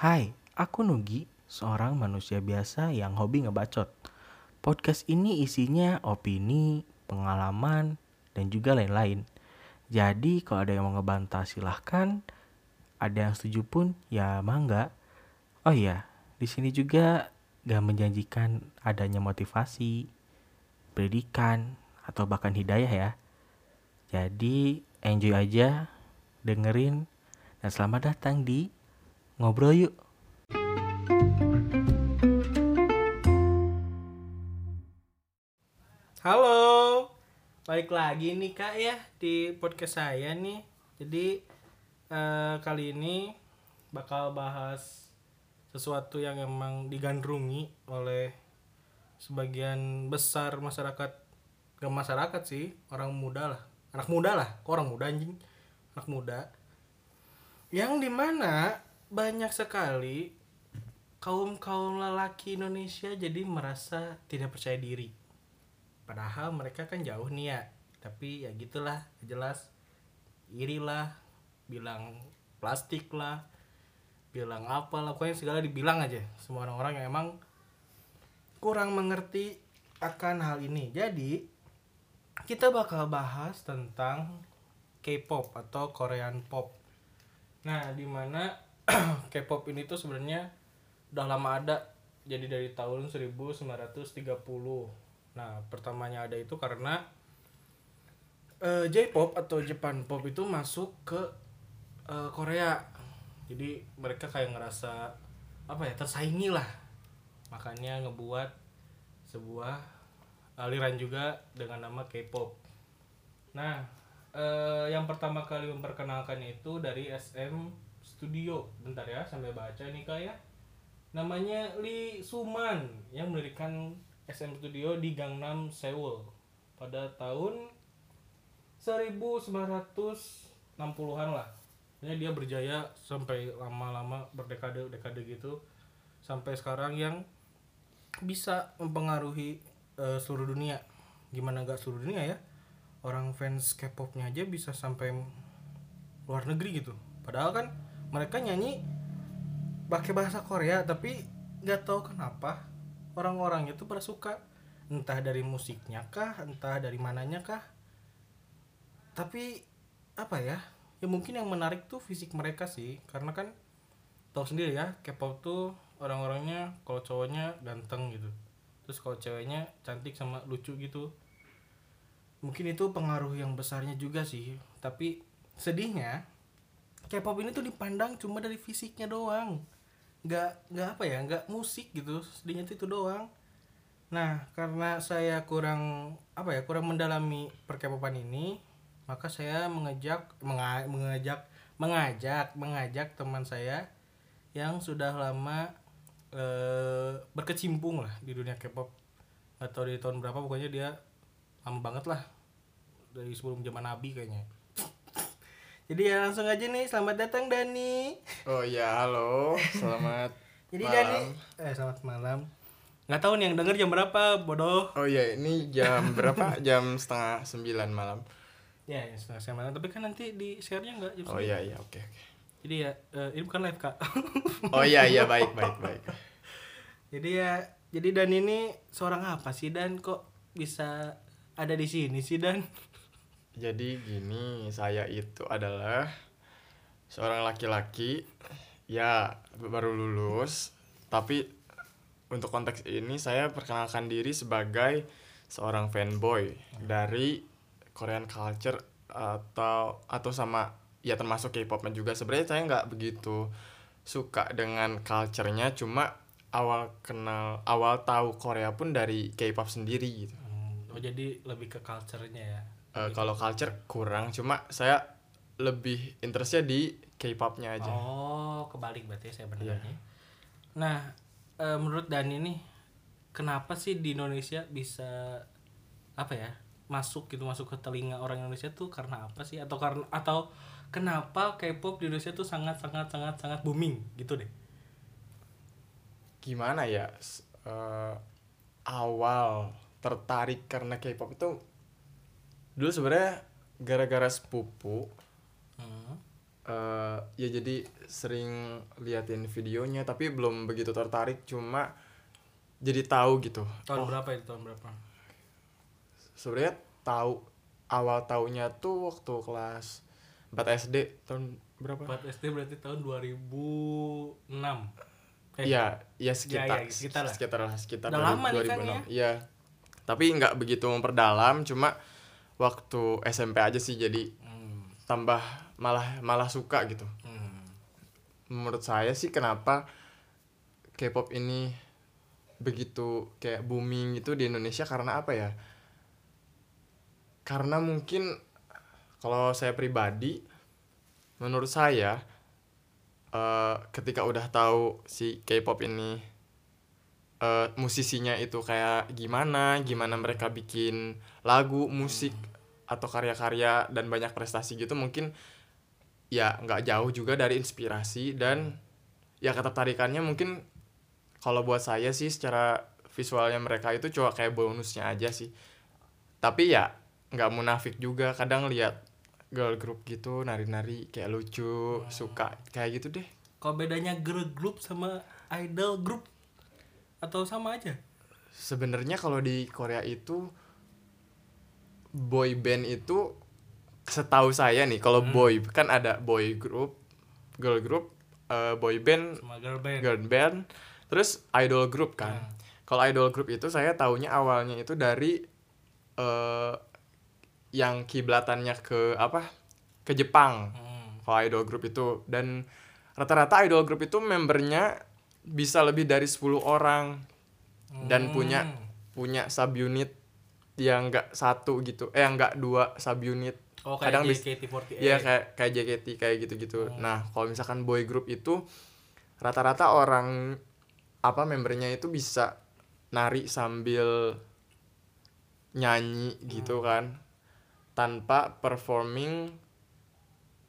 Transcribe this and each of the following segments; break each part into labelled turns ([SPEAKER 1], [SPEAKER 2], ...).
[SPEAKER 1] Hai, aku Nugi, seorang manusia biasa yang hobi ngebacot. Podcast ini isinya opini, pengalaman, dan juga lain-lain. Jadi kalau ada yang mau ngebantah silahkan, ada yang setuju pun ya mangga. Oh iya, di sini juga gak menjanjikan adanya motivasi, pendidikan, atau bahkan hidayah ya. Jadi enjoy aja, dengerin, dan selamat datang di Ngobrol Yuk. Halo, balik lagi nih kak ya di podcast saya nih. Jadi eh, kali ini bakal bahas sesuatu yang emang digandrungi oleh sebagian besar masyarakat gak masyarakat sih orang muda lah anak muda lah kok orang muda anjing anak muda yang di mana banyak sekali kaum kaum lelaki Indonesia jadi merasa tidak percaya diri. Padahal mereka kan jauh nih ya. Tapi ya gitulah jelas. Iri lah bilang plastik lah bilang apa lah. Pokoknya segala dibilang aja. Semua orang-orang yang emang kurang mengerti akan hal ini. Jadi kita bakal bahas tentang K-pop atau Korean pop. Nah di mana K-pop ini tuh sebenarnya udah lama ada. Jadi dari tahun 1930 nah pertamanya ada itu karena eh, J-pop atau Japan pop itu masuk ke eh, Korea. Jadi mereka kayak ngerasa apa ya tersaingi lah. Makanya ngebuat sebuah aliran juga dengan nama K-pop. Nah eh, yang pertama kali memperkenalkan itu dari SM Studio. Bentar ya sambil baca nih kak ya. Namanya Lee Suman yang mendirikan SM Studio di Gangnam Seoul pada tahun 1960-an lah. Pokoknya dia berjaya sampai lama-lama berdekade-dekade gitu sampai sekarang yang bisa mempengaruhi eh, seluruh dunia. Gimana nggak seluruh dunia ya? Orang fans K-popnya aja bisa sampai luar negeri gitu. Padahal kan mereka nyanyi pakai bahasa Korea tapi nggak tahu kenapa orang-orang itu pada suka. Entah dari musiknya kah entah dari mananya kah. Tapi apa ya ya mungkin yang menarik tuh fisik mereka sih. Karena kan tahu sendiri ya K-pop tuh orang-orangnya kalau cowoknya ganteng gitu. Terus kalau ceweknya cantik sama lucu gitu. Mungkin itu pengaruh yang besarnya juga sih. Tapi sedihnya K-pop ini tuh dipandang cuma dari fisiknya doang. Nggak nggak apa ya nggak musik gitu sedihnya itu doang. Nah karena saya kurang apa ya kurang mendalami perkepopan ini maka saya mengajak menga- mengajak mengajak mengajak teman saya yang sudah lama eh, berkecimpung lah di dunia K-pop. Atau di tahun berapa pokoknya dia lama banget lah. Dari sebelum zaman Nabi kayaknya jadi ya langsung aja nih selamat datang Dani
[SPEAKER 2] Oh iya, halo. Selamat
[SPEAKER 1] jadi
[SPEAKER 2] malam.
[SPEAKER 1] Dani eh selamat malam nggak tahu nih yang denger jam berapa bodoh
[SPEAKER 2] Oh iya, ini jam berapa? jam setengah sembilan malam.
[SPEAKER 1] ya ya setengah saya malam tapi kan nanti di share nya nggak jam
[SPEAKER 2] Oh iya iya, oke oke.
[SPEAKER 1] jadi ya eh, ini bukan live kak
[SPEAKER 2] Oh iya iya, baik baik baik.
[SPEAKER 1] jadi ya jadi Dan ini seorang apa sih Dan kok bisa ada di sini sih Dan
[SPEAKER 2] Jadi gini, saya itu adalah seorang laki-laki ya baru lulus, tapi untuk konteks ini saya perkenalkan diri sebagai seorang fanboy dari Korean culture atau atau sama ya termasuk K-popnya juga. Sebenarnya saya nggak begitu suka dengan culture-nya, cuma awal kenal awal tahu Korea pun dari K-pop sendiri gitu.
[SPEAKER 1] Hmm, oh jadi lebih ke culture-nya ya
[SPEAKER 2] Eh, kalau culture kurang cuma saya lebih interestnya di K-popnya aja.
[SPEAKER 1] Oh kebalik berarti saya
[SPEAKER 2] Iya.
[SPEAKER 1] benarnya nah eh, menurut Dan ini kenapa sih di Indonesia bisa apa ya masuk gitu masuk ke telinga orang Indonesia tuh karena apa sih? Atau karena atau kenapa K-pop di Indonesia tuh sangat sangat sangat sangat booming gitu deh?
[SPEAKER 2] Gimana ya eh, awal tertarik karena K-pop itu dulu sebenarnya gara-gara sepupu
[SPEAKER 1] Hmm.
[SPEAKER 2] eh ya jadi sering liatin videonya tapi belum begitu tertarik cuma jadi tahu gitu
[SPEAKER 1] tahun
[SPEAKER 2] oh
[SPEAKER 1] berapa itu tahun berapa
[SPEAKER 2] sebenarnya tahu awal tahunnya tuh waktu kelas 4 SD tahun berapa
[SPEAKER 1] 4 SD berarti tahun 2006 Eh,
[SPEAKER 2] Iya, iya sekitar,
[SPEAKER 1] Ya, ya, sekitar lah.
[SPEAKER 2] sekitar lah, sekitar
[SPEAKER 1] Udah lama nih kan
[SPEAKER 2] 2006. Iya. Tapi nggak begitu memperdalam, cuma waktu SMP aja sih jadi
[SPEAKER 1] hmm,
[SPEAKER 2] tambah malah malah suka gitu.
[SPEAKER 1] hmm.
[SPEAKER 2] Menurut saya sih kenapa K-pop ini begitu kayak booming gitu di Indonesia karena apa ya? Karena mungkin kalau saya pribadi menurut saya eh, ketika udah tahu si K-pop ini eh, musisinya itu kayak gimana, gimana mereka bikin lagu, musik atau karya-karya dan banyak prestasi gitu mungkin ya nggak jauh juga dari inspirasi dan ya ketertarikannya mungkin kalau buat saya sih secara visualnya mereka itu cuma kayak bonusnya aja sih. Tapi ya nggak munafik juga kadang lihat girl group gitu nari-nari kayak lucu suka kayak gitu deh.
[SPEAKER 1] Kalau bedanya girl group sama idol group atau sama aja?
[SPEAKER 2] Sebenarnya kalau di Korea itu boy band itu setahu saya nih kalau
[SPEAKER 1] Hmm.
[SPEAKER 2] boy kan ada boy group girl group eh, boy band
[SPEAKER 1] sama girl band
[SPEAKER 2] girl band terus idol group kan
[SPEAKER 1] Hmm.
[SPEAKER 2] kalau idol group itu saya taunya awalnya itu dari eh yang kiblatannya ke apa ke Jepang
[SPEAKER 1] Hmm.
[SPEAKER 2] kalau idol group itu dan rata-rata idol group itu membernya bisa lebih dari 10 orang dan
[SPEAKER 1] Hmm.
[SPEAKER 2] punya punya subunit yang enggak satu gitu eh enggak dua subunit
[SPEAKER 1] oh kayak
[SPEAKER 2] kadang bis-
[SPEAKER 1] JKT48
[SPEAKER 2] Iya kayak kayak JKT kayak gitu-gitu.
[SPEAKER 1] Hmm.
[SPEAKER 2] Nah, kalau misalkan boy group itu rata-rata orang apa membernya itu bisa nari sambil nyanyi gitu kan tanpa performing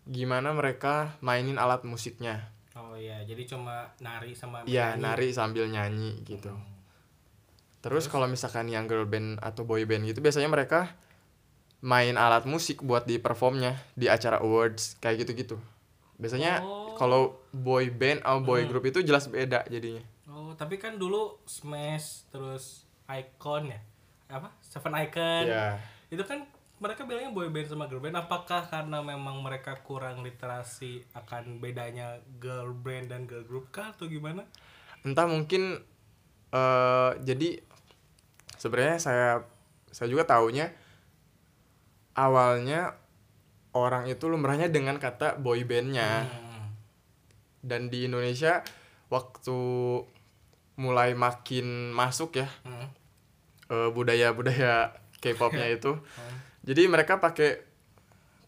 [SPEAKER 2] gimana mereka mainin alat musiknya.
[SPEAKER 1] oh iya jadi cuma nari sama
[SPEAKER 2] Iya, nari sambil nyanyi gitu.
[SPEAKER 1] Hmm.
[SPEAKER 2] Terus kalau misalkan yang girl band atau boy band gitu biasanya mereka main alat musik buat di performnya di acara awards kayak gitu-gitu. Biasanya
[SPEAKER 1] Oh.
[SPEAKER 2] kalau boy band atau boy
[SPEAKER 1] Hmm.
[SPEAKER 2] group itu jelas beda jadinya.
[SPEAKER 1] oh tapi kan dulu Smash terus Icon ya apa Seven Icon
[SPEAKER 2] Iya.
[SPEAKER 1] itu kan mereka bilangnya boy band sama girl band apakah karena memang mereka kurang literasi akan bedanya girl band dan girl group kah atau gimana
[SPEAKER 2] Entah mungkin eh jadi sebenarnya saya saya juga taunya awalnya orang itu lumrahnya dengan kata boy bandnya.
[SPEAKER 1] Hmm.
[SPEAKER 2] Dan di Indonesia waktu mulai makin masuk ya
[SPEAKER 1] Hmm.
[SPEAKER 2] eh, budaya-budaya K-popnya itu.
[SPEAKER 1] Hmm.
[SPEAKER 2] Jadi mereka pakai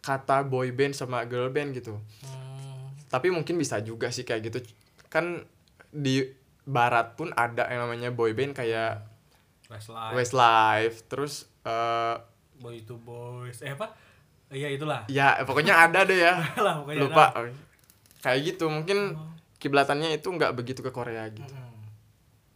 [SPEAKER 2] kata boy band sama girl band gitu.
[SPEAKER 1] Hmm.
[SPEAKER 2] Tapi mungkin bisa juga sih kayak gitu. Kan di barat pun ada yang namanya boy band kayak
[SPEAKER 1] Westlife
[SPEAKER 2] Westlife, terus eh
[SPEAKER 1] boy to boys eh apa iya itulah
[SPEAKER 2] ya pokoknya ada deh ya.
[SPEAKER 1] lah pokoknya
[SPEAKER 2] Lupa.
[SPEAKER 1] lah.
[SPEAKER 2] Kayak gitu. Mungkin
[SPEAKER 1] Oh.
[SPEAKER 2] kiblatannya itu nggak begitu ke Korea gitu.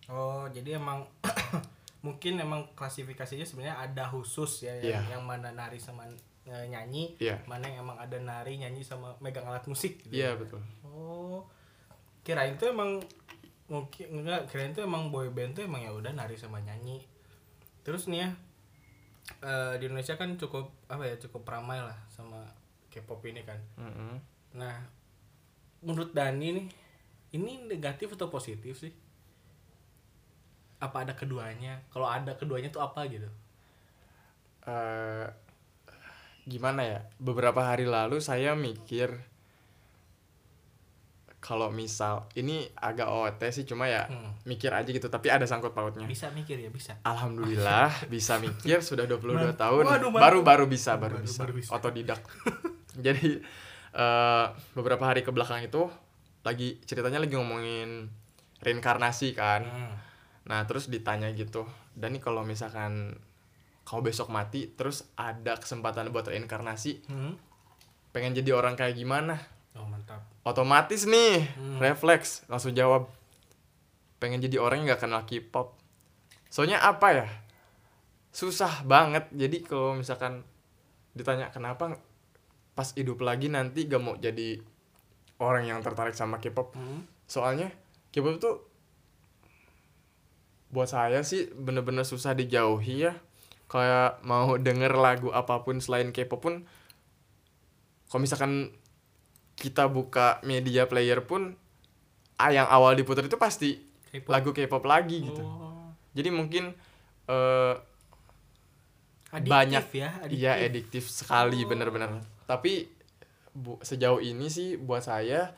[SPEAKER 1] Oh, jadi emang mungkin emang klasifikasinya sebenarnya ada khusus ya yang,
[SPEAKER 2] Iya.
[SPEAKER 1] yang mana nari sama eh, nyanyi,
[SPEAKER 2] Iya.
[SPEAKER 1] mana yang emang ada nari, nyanyi sama megang alat musik gitu.
[SPEAKER 2] Iya betul.
[SPEAKER 1] Oh. Kirain tuh emang mungkin enggak kirain tuh emang boy band tuh emang ya udah nari sama nyanyi. Terus nih ya eh, di Indonesia kan cukup apa ya cukup ramai lah sama K-pop ini kan.
[SPEAKER 2] Mm-mm.
[SPEAKER 1] Nah, menurut Dani nih, ini negatif atau positif sih? Apa ada keduanya? Kalau ada keduanya tuh apa gitu?
[SPEAKER 2] eh gimana ya beberapa hari lalu saya mikir kalau misal ini agak OT sih cuma ya
[SPEAKER 1] Hmm.
[SPEAKER 2] mikir aja gitu tapi ada sangkut pautnya
[SPEAKER 1] Bisa mikir ya, bisa.
[SPEAKER 2] alhamdulillah bisa mikir sudah 22
[SPEAKER 1] Man-
[SPEAKER 2] tahun
[SPEAKER 1] Waduh,
[SPEAKER 2] baru baru bisa baru,
[SPEAKER 1] Baru-
[SPEAKER 2] bisa.
[SPEAKER 1] baru bisa.
[SPEAKER 2] otodidak jadi eh beberapa hari ke belakang itu lagi ceritanya lagi ngomongin reinkarnasi kan
[SPEAKER 1] Hmm.
[SPEAKER 2] Nah terus ditanya gitu, dan nih kalau misalkan kau besok mati, terus ada kesempatan buat reinkarnasi,
[SPEAKER 1] Hmm.
[SPEAKER 2] pengen jadi orang kayak gimana?
[SPEAKER 1] Oh, mantap.
[SPEAKER 2] Otomatis nih,
[SPEAKER 1] Hmm.
[SPEAKER 2] refleks, langsung jawab, pengen jadi orang yang gak kenal K-pop. Soalnya apa ya? Susah banget, jadi kalau misalkan ditanya kenapa pas hidup lagi nanti gak mau jadi orang yang tertarik sama K-pop
[SPEAKER 1] Hmm.
[SPEAKER 2] soalnya K-pop tuh buat saya sih bener-bener susah dijauhi ya kayak mau denger lagu apa pun selain K-pop pun kalau misalkan kita buka media player pun ah, yang awal diputar itu pasti
[SPEAKER 1] K-pop.
[SPEAKER 2] lagu K-pop lagi gitu
[SPEAKER 1] Oh.
[SPEAKER 2] jadi mungkin
[SPEAKER 1] Adiktif
[SPEAKER 2] banyak
[SPEAKER 1] ya,
[SPEAKER 2] iya ediktif sekali
[SPEAKER 1] Oh.
[SPEAKER 2] bener-bener tapi bu, sejauh ini sih buat saya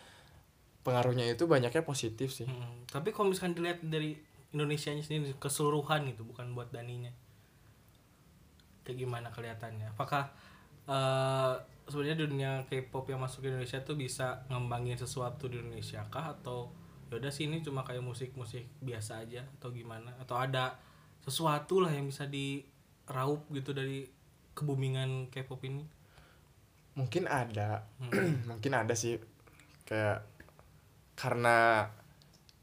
[SPEAKER 2] pengaruhnya itu banyaknya positif sih
[SPEAKER 1] Hmm, Tapi kalau misalkan dilihat dari Indonesianya sendiri keseluruhan gitu, bukan buat Daninya. Kayak gimana kelihatannya? Apakah eh sebenarnya dunia K-pop yang masuk ke Indonesia tuh bisa ngembangin sesuatu di Indonesia kah atau yaudah sih ini cuma kayak musik-musik biasa aja atau gimana? Atau ada sesuatu lah yang bisa diraup gitu dari kebumingan K-pop ini?
[SPEAKER 2] mungkin ada
[SPEAKER 1] Hmm.
[SPEAKER 2] mungkin ada sih kayak karena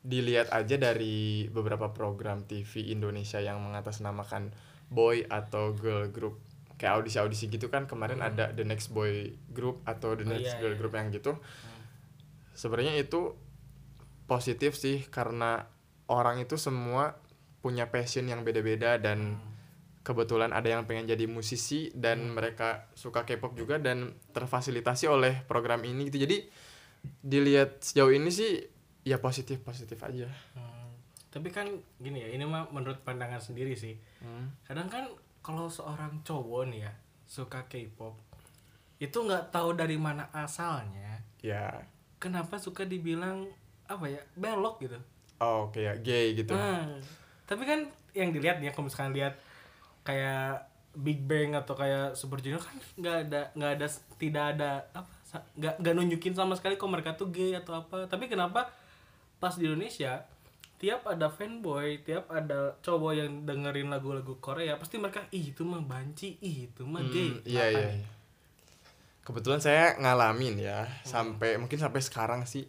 [SPEAKER 2] dilihat aja dari beberapa program TV Indonesia yang mengatasnamakan boy atau girl group kayak audisi-audisi gitu kan kemarin
[SPEAKER 1] Hmm.
[SPEAKER 2] ada the next boy group atau the
[SPEAKER 1] Oh,
[SPEAKER 2] next
[SPEAKER 1] iya,
[SPEAKER 2] girl
[SPEAKER 1] iya.
[SPEAKER 2] group yang gitu sebenarnya itu positif sih karena orang itu semua punya passion yang beda-beda dan kebetulan ada yang pengen jadi musisi dan mereka suka K-pop juga dan terfasilitasi oleh program ini gitu jadi dilihat sejauh ini sih ya positif positif aja
[SPEAKER 1] Hmm. Tapi kan gini ya, ini mah menurut pandangan sendiri sih. kadang kan kalau seorang cowok nih ya suka K-pop itu nggak tahu dari mana asalnya.
[SPEAKER 2] Ya.
[SPEAKER 1] Kenapa suka dibilang apa ya belok gitu?
[SPEAKER 2] Oh kayak gay gitu.
[SPEAKER 1] Nah, tapi kan yang dilihat ya kalau misalkan lihat kayak Big Bang atau kayak Super Junior kan nggak ada nggak ada tidak ada apa nggak nggak nunjukin sama sekali kok mereka tuh gay atau apa. Tapi kenapa pas di Indonesia tiap ada fanboy tiap ada cowok yang dengerin lagu-lagu Korea pasti mereka ih itu mah banci ih itu mah gay.
[SPEAKER 2] Hmm, iya iya iya. kebetulan saya ngalamin ya sampai mungkin sampai sekarang sih.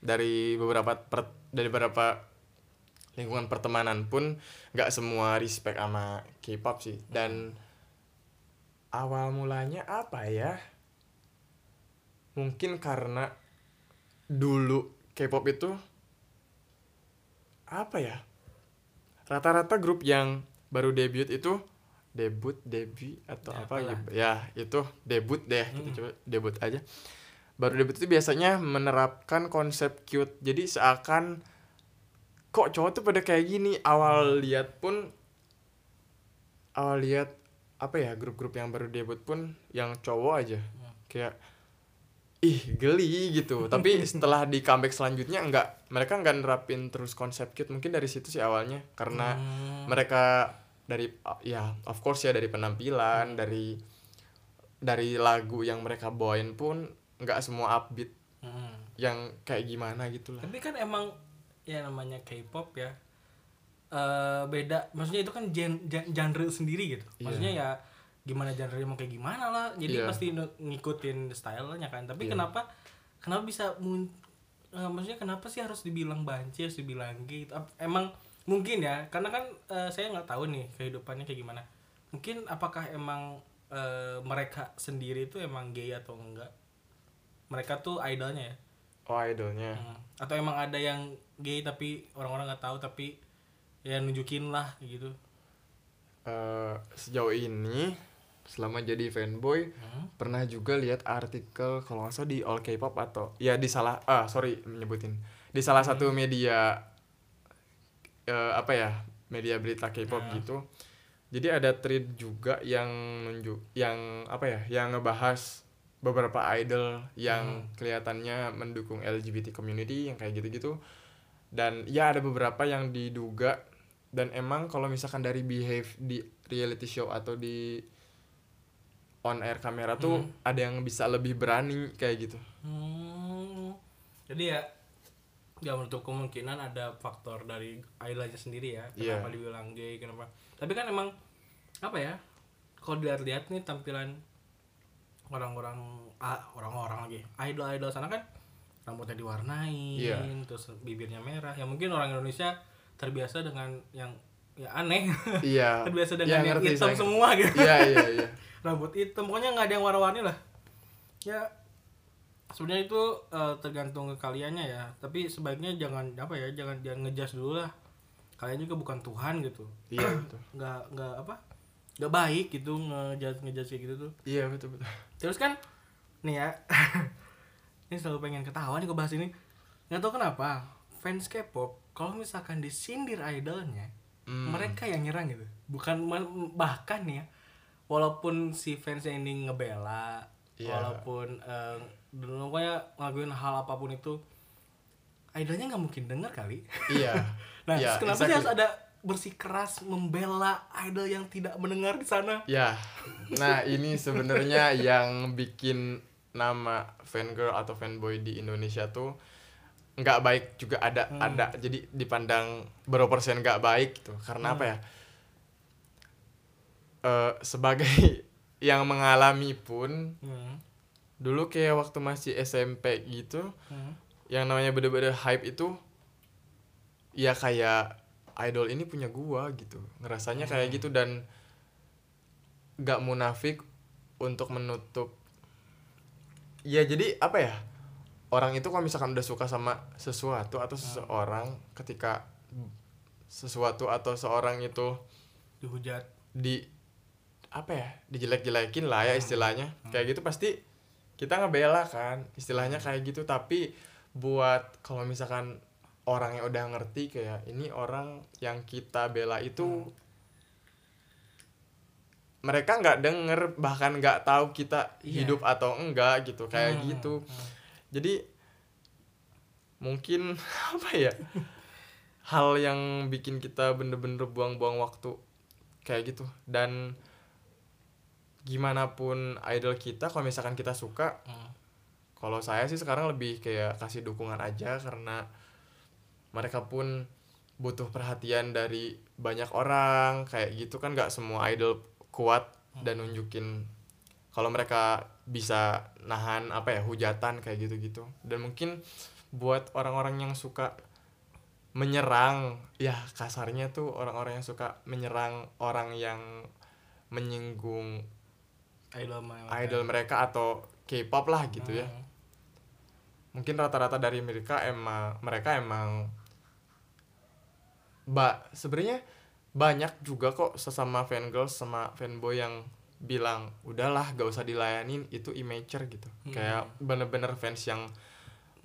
[SPEAKER 2] Dari beberapa per- dari beberapa lingkungan pertemanan pun nggak semua respect sama K-pop sih. Dan awal mulanya apa ya? Mungkin karena dulu K-pop itu apa ya? Rata-rata grup yang baru debut itu debut debut atau
[SPEAKER 1] Ya,
[SPEAKER 2] apa gitu. Ya itu debut deh kita
[SPEAKER 1] Mm.
[SPEAKER 2] coba debut aja. Baru debut itu biasanya menerapkan konsep cute. Jadi seakan kok cowok tuh pada kayak gini. Awal lihat pun awal lihat apa ya grup-grup yang baru debut pun yang cowok aja. Kayak ih geli gitu tapi setelah di comeback selanjutnya enggak mereka enggak nerapin terus konsep cute mungkin dari situ sih awalnya karena
[SPEAKER 1] Hmm.
[SPEAKER 2] mereka dari ya of course ya dari penampilan dari dari lagu yang mereka bawain pun nggak semua upbeat
[SPEAKER 1] Hmm.
[SPEAKER 2] yang kayak gimana gitu lah
[SPEAKER 1] Tapi kan emang ya namanya K-pop ya eh beda. Maksudnya itu kan gen, gen- genre sendiri gitu.
[SPEAKER 2] Iya.
[SPEAKER 1] Maksudnya ya gimana genre mau kayak gimana lah. Jadi
[SPEAKER 2] Iya.
[SPEAKER 1] pasti ngikutin stylenya kan. Tapi
[SPEAKER 2] Iya.
[SPEAKER 1] kenapa kenapa bisa mun eh, maksudnya kenapa sih harus dibilang banci, harus dibilang gay gitu? Emang mungkin ya, karena kan eh, saya nggak tahu nih kehidupannya kayak gimana. Mungkin apakah emang eh, mereka sendiri itu emang gay atau enggak? Mereka tuh idolnya ya.
[SPEAKER 2] oh idolnya
[SPEAKER 1] Hmm. Atau emang ada yang gay tapi orang-orang nggak tahu tapi ya nunjukin lah gitu.
[SPEAKER 2] Eh, sejauh ini selama jadi fanboy
[SPEAKER 1] Hmm.
[SPEAKER 2] pernah juga lihat artikel kalau nggak salah di All K-pop atau ya di salah ah sorry menyebutin di salah satu media eh, apa ya media berita K-pop
[SPEAKER 1] Nah.
[SPEAKER 2] gitu. Jadi ada thread juga yang nunjuk yang apa ya yang ngebahas beberapa idol yang kelihatannya mendukung LGBT community yang kayak gitu-gitu. Dan ya ada beberapa yang diduga. Dan emang kalau misalkan dari behave di reality show atau di on air kamera tuh ada yang bisa lebih berani kayak gitu
[SPEAKER 1] Hmm. Jadi ya nggak menutup kemungkinan ada faktor dari idolnya sendiri ya.
[SPEAKER 2] Iya.
[SPEAKER 1] Kenapa dibilang gay, kenapa? Tapi kan emang apa ya? Kalau dilihat-lihat nih tampilan orang-orang ah, orang-orang lagi idol-idol sana kan rambutnya diwarnain,
[SPEAKER 2] Iya.
[SPEAKER 1] terus bibirnya merah. Ya mungkin orang Indonesia terbiasa dengan yang ya aneh.
[SPEAKER 2] iya.
[SPEAKER 1] Terbiasa dengan yang
[SPEAKER 2] ngerti
[SPEAKER 1] hitam
[SPEAKER 2] saya.
[SPEAKER 1] semua gitu.
[SPEAKER 2] Iya iya iya.
[SPEAKER 1] Rambut hitam pokoknya nggak ada yang warna-warni lah. Ya sebenarnya itu eh, tergantung ke kaliannya ya. Tapi sebaiknya jangan apa ya jangan jangan ngejudge dulu lah. Kalian juga bukan Tuhan gitu.
[SPEAKER 2] Iya betul.
[SPEAKER 1] Nggak nggak apa nggak baik gitu ngejudge ngejudge kayak gitu tuh.
[SPEAKER 2] Iya betul betul.
[SPEAKER 1] Terus kan nih ya ini selalu pengen ketawa nih gue bahas ini. Nggak tahu kenapa fans K-pop kalau misalkan disindir idolnya
[SPEAKER 2] Hmm.
[SPEAKER 1] mereka yang nyerang gitu bukan bahkan ya walaupun si fansnya ini ngebela
[SPEAKER 2] Iya.
[SPEAKER 1] walaupun eh, dulu pokoknya ngelakuin hal apa pun itu idolnya nggak mungkin denger kali
[SPEAKER 2] iya
[SPEAKER 1] nah
[SPEAKER 2] Iya,
[SPEAKER 1] terus kenapa sih
[SPEAKER 2] exactly.
[SPEAKER 1] harus ada bersikeras membela idol yang tidak mendengar di sana
[SPEAKER 2] Ya, nah ini sebenarnya yang bikin nama fangirl atau fanboy di Indonesia tuh nggak baik juga ada
[SPEAKER 1] Hmm.
[SPEAKER 2] ada. Jadi dipandang berapa persen nggak baik gitu. Karena apa
[SPEAKER 1] Hmm.
[SPEAKER 2] ya? Eh, sebagai yang mengalami pun
[SPEAKER 1] Hmm,
[SPEAKER 2] dulu kayak waktu masih SMP gitu
[SPEAKER 1] hmm.
[SPEAKER 2] yang namanya bener-bener hype itu ya kayak idol ini punya gua gitu. Ngerasanya kayak gitu dan gak munafik untuk menutup. Ya jadi apa ya orang itu kalau misalkan udah suka sama sesuatu atau seseorang ketika sesuatu atau seorang itu
[SPEAKER 1] dihujat.
[SPEAKER 2] di apa ya dijelek-jelekin lah ya istilahnya. Kayak gitu pasti kita ngebela kan istilahnya kayak gitu. Tapi buat kalau misalkan orang yang udah ngerti kayak ini orang yang kita bela itu mereka nggak denger bahkan nggak tahu kita
[SPEAKER 1] Iya.
[SPEAKER 2] hidup atau enggak gitu. Kayak
[SPEAKER 1] Hmm,
[SPEAKER 2] gitu.
[SPEAKER 1] Hmm.
[SPEAKER 2] Jadi mungkin apa ya? Hal yang bikin kita bener-bener buang-buang waktu kayak gitu. Dan gimana pun idol kita kalau misalkan kita suka
[SPEAKER 1] Hmm.
[SPEAKER 2] kalau saya sih sekarang lebih kayak kasih dukungan aja karena mereka pun butuh perhatian dari banyak orang. Kayak gitu kan nggak semua idol kuat dan nunjukin kalau mereka bisa nahan apa ya hujatan kayak gitu-gitu dan mungkin buat orang-orang yang suka menyerang ya kasarnya tuh orang-orang yang suka menyerang orang yang menyinggung
[SPEAKER 1] idol mereka.
[SPEAKER 2] idol mereka atau K-pop lah gitu ya
[SPEAKER 1] Hmm.
[SPEAKER 2] mungkin rata-rata dari mereka emang mereka emang mbak sebenarnya banyak juga kok sesama fangirls sama fanboy yang bilang udahlah gak usah dilayanin itu immature gitu.
[SPEAKER 1] Hmm.
[SPEAKER 2] kayak bener-bener fans yang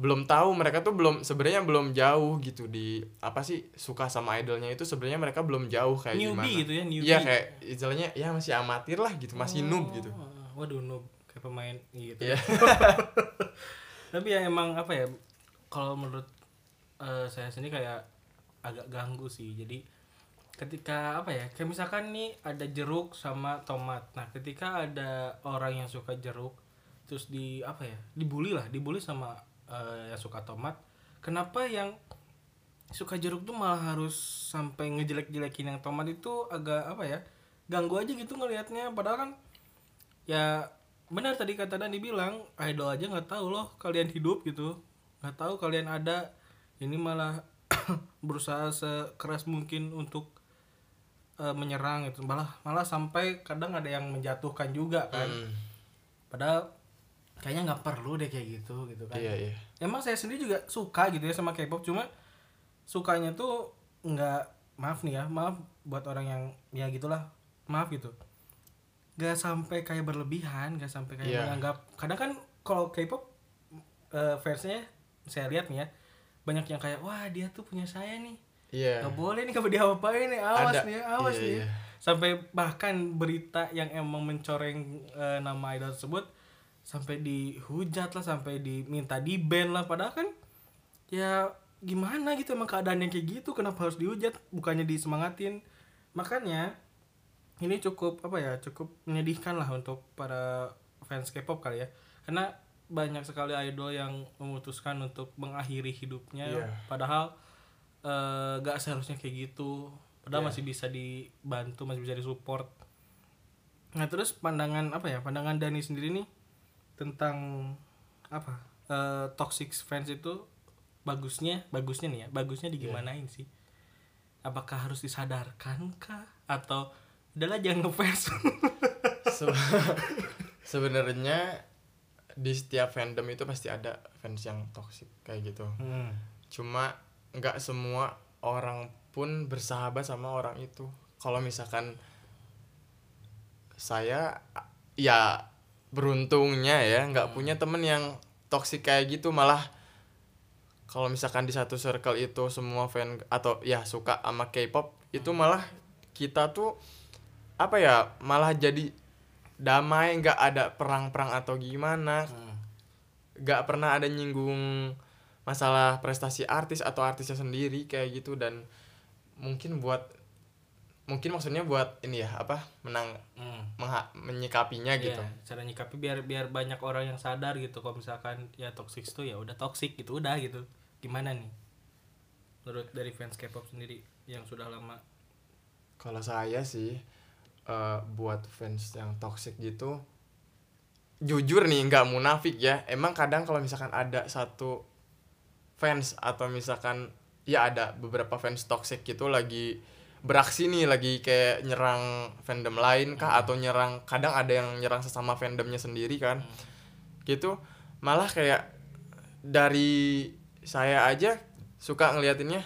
[SPEAKER 2] belum tahu mereka tuh belum sebenarnya belum jauh gitu di apa sih suka sama idolnya itu sebenarnya mereka belum jauh kayak
[SPEAKER 1] newbie
[SPEAKER 2] gimana.
[SPEAKER 1] gitu ya newbie.
[SPEAKER 2] Iya kayak istilahnya ya masih amatir lah gitu masih noob gitu.
[SPEAKER 1] Oh, waduh noob kayak pemain gitu.
[SPEAKER 2] Iya.
[SPEAKER 1] tapi ya emang apa ya kalau menurut eh, saya sendiri kayak agak ganggu sih. Jadi ketika apa ya kayak misalkan nih ada jeruk sama tomat. Nah ketika ada orang yang suka jeruk terus di apa ya dibully lah dibully sama eh, yang suka tomat kenapa yang suka jeruk tuh malah harus sampai ngejelek-jelekin yang tomat itu agak apa ya ganggu aja gitu ngelihatnya? Padahal kan ya benar tadi kata Dani bilang idol aja nggak tahu loh kalian hidup gitu. Nggak tahu kalian ada. Ini malah berusaha sekeras mungkin untuk eh, menyerang gitu. Malah malah sampai kadang ada yang menjatuhkan juga kan.
[SPEAKER 2] Hmm,
[SPEAKER 1] padahal kayaknya nggak perlu deh kayak gitu gitu kan.
[SPEAKER 2] Iya iya.
[SPEAKER 1] Emang saya sendiri juga suka gitu ya sama K-pop cuma sukanya tuh nggak maaf nih ya maaf buat orang yang ya gitulah maaf gitu. Nggak sampai kayak berlebihan nggak sampai kayak
[SPEAKER 2] Iya.
[SPEAKER 1] menganggap kadang kan kalau K-pop eh, fansnya saya lihat nih ya banyak yang kayak wah dia tuh punya saya nih
[SPEAKER 2] iya.
[SPEAKER 1] Nggak boleh nih kalau dia apain nih awas
[SPEAKER 2] Ada.
[SPEAKER 1] nih awas
[SPEAKER 2] Iya,
[SPEAKER 1] nih.
[SPEAKER 2] iya.
[SPEAKER 1] sampai bahkan berita yang emang mencoreng eh, nama idol tersebut sampai dihujat lah sampai diminta di ban lah. Padahal kan ya gimana gitu emang keadaan yang kayak gitu kenapa harus dihujat? Bukannya disemangatin. Makanya ini cukup apa ya cukup menyedihkan lah untuk para fans K-pop kali ya. Karena banyak sekali idol yang memutuskan untuk mengakhiri hidupnya.
[SPEAKER 2] Iya.
[SPEAKER 1] padahal eh, gak seharusnya kayak gitu. Padahal
[SPEAKER 2] Iya.
[SPEAKER 1] masih bisa dibantu masih bisa disupport. Nah terus pandangan apa ya? Pandangan Dani sendiri nih tentang apa? Eh, toxic fans itu bagusnya bagusnya nih ya bagusnya digimanain sih? Apakah harus disadarkan kah? Atau udahlah jangan ngefans.
[SPEAKER 2] Se- sebenarnya di setiap fandom itu pasti ada fans yang toxic kayak gitu.
[SPEAKER 1] Hmm.
[SPEAKER 2] cuma nggak semua orang pun bersahabat sama orang itu. Kalau misalkan saya ya beruntungnya ya nggak punya temen yang toksik kayak gitu malah kalau misalkan di satu circle itu semua fan atau ya suka sama K-pop itu malah kita tuh apa ya malah jadi damai nggak ada perang-perang atau gimana.
[SPEAKER 1] Hmm.
[SPEAKER 2] nggak pernah ada nyinggung masalah prestasi artis atau artisnya sendiri kayak gitu. Dan mungkin buat mungkin maksudnya buat ini ya apa menang
[SPEAKER 1] Hmm.
[SPEAKER 2] mengha- menyikapinya
[SPEAKER 1] Iya,
[SPEAKER 2] gitu.
[SPEAKER 1] cara nyikapi biar biar banyak orang yang sadar gitu. Kalau misalkan ya toxic itu ya udah toxic gitu udah gitu. Gimana nih? Menurut dari fans K-pop sendiri yang sudah lama.
[SPEAKER 2] Kalau saya sih eh, buat fans yang toxic gitu jujur nih nggak munafik ya. Emang kadang kalau misalkan ada satu fans atau misalkan ya ada beberapa fans toxic gitu lagi beraksi nih lagi kayak nyerang fandom lain kah atau nyerang kadang ada yang nyerang sesama fandomnya sendiri kan. Gitu. Malah kayak dari saya aja suka ngeliatinnya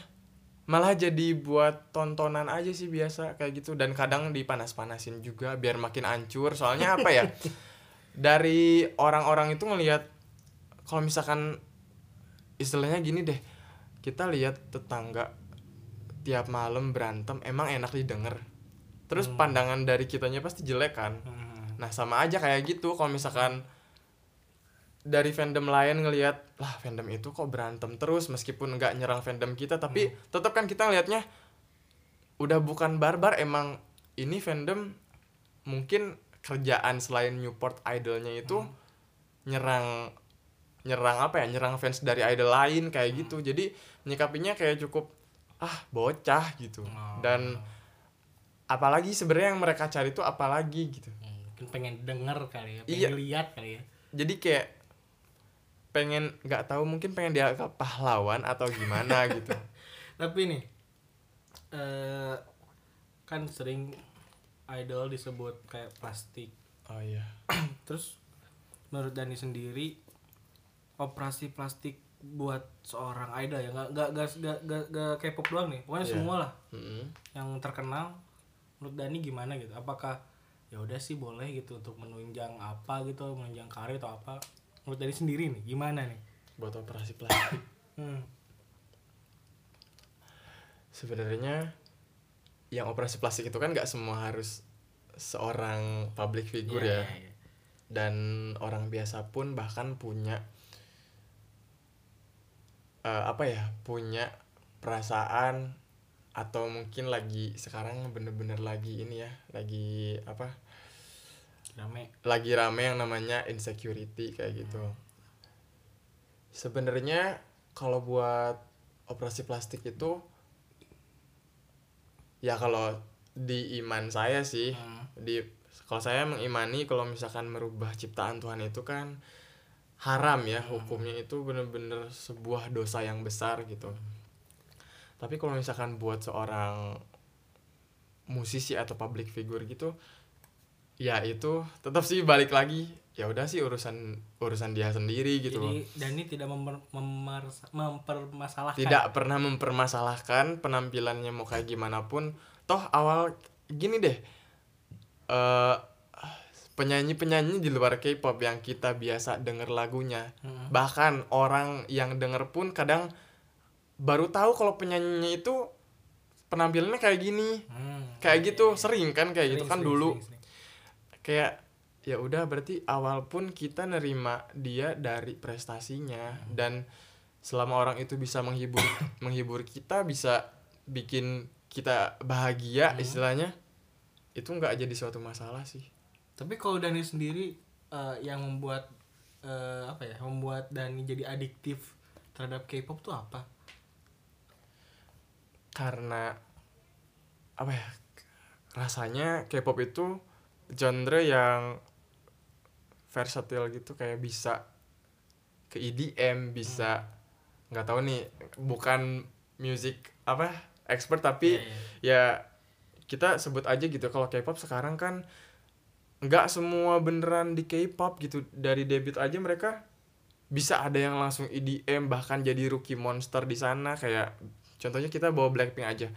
[SPEAKER 2] malah jadi buat tontonan aja sih biasa kayak gitu. Dan kadang dipanas-panasin juga biar makin hancur soalnya apa ya? Dari orang-orang itu ngelihat kalau misalkan istilahnya gini deh kita lihat tetangga tiap malam berantem emang enak didengar terus
[SPEAKER 1] Hmm.
[SPEAKER 2] pandangan dari kitanya pasti jelek kan
[SPEAKER 1] Hmm.
[SPEAKER 2] Nah sama aja kayak gitu kalau misalkan dari fandom lain ngelihat lah fandom itu kok berantem terus meskipun nggak nyerang fandom kita tapi tetap kan kita ngelihatnya udah bukan barbar emang ini fandom mungkin kerjaan selain Newport idolnya itu nyerang nyerang apa ya nyerang fans dari idol lain kayak gitu. Jadi nyikapinya kayak cukup ah bocah gitu.
[SPEAKER 1] Oh.
[SPEAKER 2] dan apalagi sebenarnya yang mereka cari itu apalagi gitu.
[SPEAKER 1] Hmm, mungkin pengen denger kali ya pengen
[SPEAKER 2] Iya.
[SPEAKER 1] lihat kali ya.
[SPEAKER 2] Jadi kayak pengen nggak tahu mungkin pengen dianggap pahlawan atau gimana gitu.
[SPEAKER 1] Tapi nih eh kan sering idol disebut kayak plastik.
[SPEAKER 2] Oh iya.
[SPEAKER 1] Terus menurut Dani sendiri operasi plastik buat seorang idol ya nggak nggak nggak nggak K-pop doang nih pokoknya
[SPEAKER 2] Iya.
[SPEAKER 1] semua lah
[SPEAKER 2] Mm-mm.
[SPEAKER 1] yang terkenal menurut Dani gimana gitu apakah ya udah sih boleh gitu untuk menunjang apa gitu menunjang karir atau apa menurut Dani sendiri nih gimana nih
[SPEAKER 2] buat operasi plastik
[SPEAKER 1] hmm.
[SPEAKER 2] sebenarnya yang operasi plastik itu kan nggak semua harus seorang public figure
[SPEAKER 1] Iya,
[SPEAKER 2] ya
[SPEAKER 1] iya, iya.
[SPEAKER 2] dan orang biasa pun bahkan punya eh, apa ya punya perasaan atau mungkin lagi sekarang bener-bener lagi ini ya lagi apa
[SPEAKER 1] rame
[SPEAKER 2] lagi rame yang namanya insecurity kayak gitu. Sebenarnya kalau buat operasi plastik itu ya kalau di iman saya sih
[SPEAKER 1] Hmm.
[SPEAKER 2] di kalau saya mengimani kalau misalkan merubah ciptaan Tuhan itu kan haram ya hukumnya itu bener-bener sebuah dosa yang besar gitu. Tapi kalau misalkan buat seorang musisi atau public figure gitu ya itu tetap sih balik lagi ya udah sih urusan urusan dia sendiri gitu loh.
[SPEAKER 1] jadi Dani tidak memper, memers- mempermasalahkan
[SPEAKER 2] tidak pernah mempermasalahkan penampilannya mau kayak gimana pun toh awal gini deh eh penyanyi penyanyi di luar K-pop yang kita biasa denger lagunya
[SPEAKER 1] Hmm.
[SPEAKER 2] bahkan orang yang denger pun kadang baru tahu kalau penyanyinya itu penampilannya kayak gini
[SPEAKER 1] Hmm.
[SPEAKER 2] kayak gitu sering kan kayak gitu
[SPEAKER 1] Sering,
[SPEAKER 2] kan
[SPEAKER 1] sering,
[SPEAKER 2] dulu
[SPEAKER 1] sering, sering.
[SPEAKER 2] kayak ya udah berarti awal pun kita nerima dia dari prestasinya dan selama orang itu bisa menghibur menghibur kita bisa bikin kita bahagia
[SPEAKER 1] Hmm.
[SPEAKER 2] istilahnya itu nggak jadi suatu masalah sih
[SPEAKER 1] Tapi kalau Dani sendiri eh, yang membuat eh, apa ya, membuat Dani jadi adiktif terhadap K-pop tuh apa?
[SPEAKER 2] karena apa ya rasanya K-pop itu genre yang versatile gitu kayak bisa ke EDM bisa nggak tahu nih bukan music apa expert tapi
[SPEAKER 1] Iya, iya.
[SPEAKER 2] ya kita sebut aja gitu kalau K-pop sekarang kan nggak semua beneran di K-pop gitu. Dari debut aja mereka bisa ada yang langsung EDM bahkan jadi rookie monster di sana. Kayak contohnya kita bawa Blackpink aja.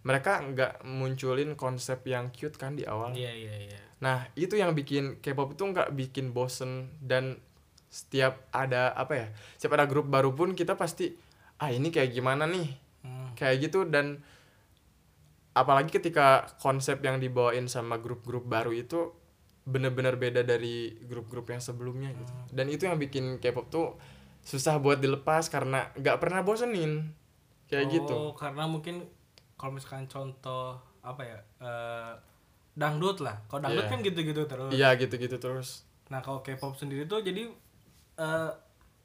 [SPEAKER 2] Mereka nggak munculin konsep yang cute kan di awal.
[SPEAKER 1] Iya iya iya.
[SPEAKER 2] nah itu yang bikin K-pop itu nggak bikin bosen. Dan setiap ada apa ya setiap ada grup baru pun kita pasti ah ini kayak gimana nih?
[SPEAKER 1] Hmm.
[SPEAKER 2] kayak gitu. Dan apalagi ketika konsep yang dibawain sama grup-grup baru itu bener-bener beda dari grup-grup yang sebelumnya gitu dan itu yang bikin K-pop tuh susah buat dilepas karena nggak pernah bosenin kayak gitu
[SPEAKER 1] Oh, karena mungkin kalau misalkan contoh apa ya? eh, dangdut lah. Kalau dangdut
[SPEAKER 2] Iya.
[SPEAKER 1] kan gitu-gitu terus.
[SPEAKER 2] iya gitu-gitu terus
[SPEAKER 1] Nah, kalau K-pop sendiri tuh jadi eh,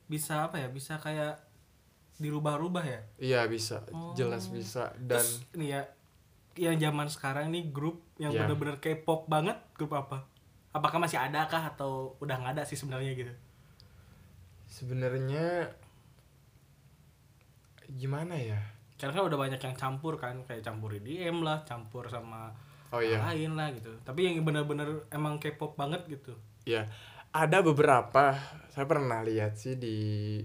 [SPEAKER 1] bisa apa ya? Bisa kayak dirubah-rubah ya.
[SPEAKER 2] iya bisa jelas bisa dan
[SPEAKER 1] Terus ini ya yang zaman sekarang nih grup yang
[SPEAKER 2] Iya.
[SPEAKER 1] bener-bener K-pop banget grup apa? Apakah masih ada kah atau udah nggak ada sih sebenarnya gitu?
[SPEAKER 2] sebenarnya gimana ya
[SPEAKER 1] Karena kan udah banyak yang campur kan, kayak campur EDM lah, campur sama
[SPEAKER 2] oh iya
[SPEAKER 1] lain lah gitu. Tapi yang bener-bener emang K-pop banget gitu.
[SPEAKER 2] Ya, ada beberapa saya pernah lihat sih di